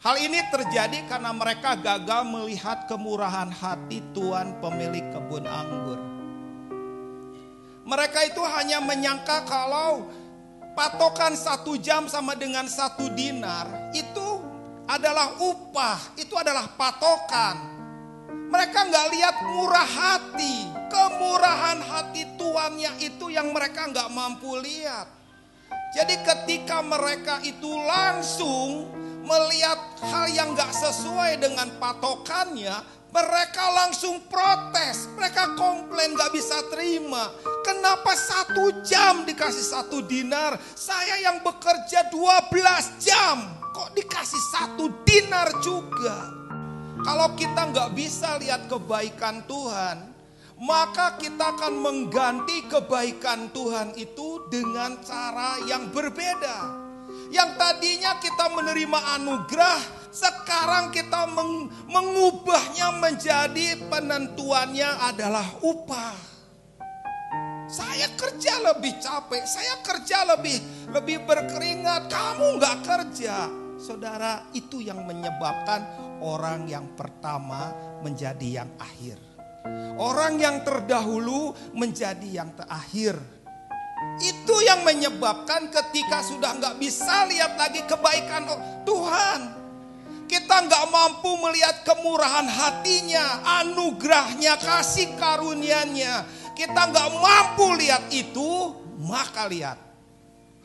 Hal ini terjadi karena mereka gagal melihat kemurahan hati Tuhan pemilik kebun anggur. Mereka itu hanya menyangka kalau patokan satu jam sama dengan satu dinar itu adalah upah, itu adalah patokan. Mereka nggak lihat murah hati, kemurahan hati tuannya itu yang mereka nggak mampu lihat. Jadi ketika mereka itu langsung melihat hal yang gak sesuai dengan patokannya, mereka langsung protes. Mereka komplain gak bisa terima. Kenapa satu jam dikasih satu dinar? Saya yang bekerja 12 jam. Kok dikasih satu dinar juga? Kalau kita nggak bisa lihat kebaikan Tuhan, maka kita akan mengganti kebaikan Tuhan itu dengan cara yang berbeda. Yang tadinya kita menerima anugerah, sekarang kita meng mengubahnya menjadi penentuannya adalah upah. Saya kerja lebih capek, saya kerja lebih lebih berkeringat, kamu nggak kerja. Saudara, itu yang menyebabkan orang yang pertama menjadi yang akhir. Orang yang terdahulu menjadi yang terakhir. Itu yang menyebabkan ketika sudah nggak bisa lihat lagi kebaikan Tuhan. Kita nggak mampu melihat kemurahan hatinya, anugerahnya, kasih karunia-Nya. Kita nggak mampu lihat itu, maka lihat.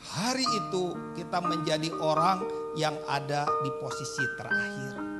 Hari itu kita menjadi orang yang ada di posisi terakhir.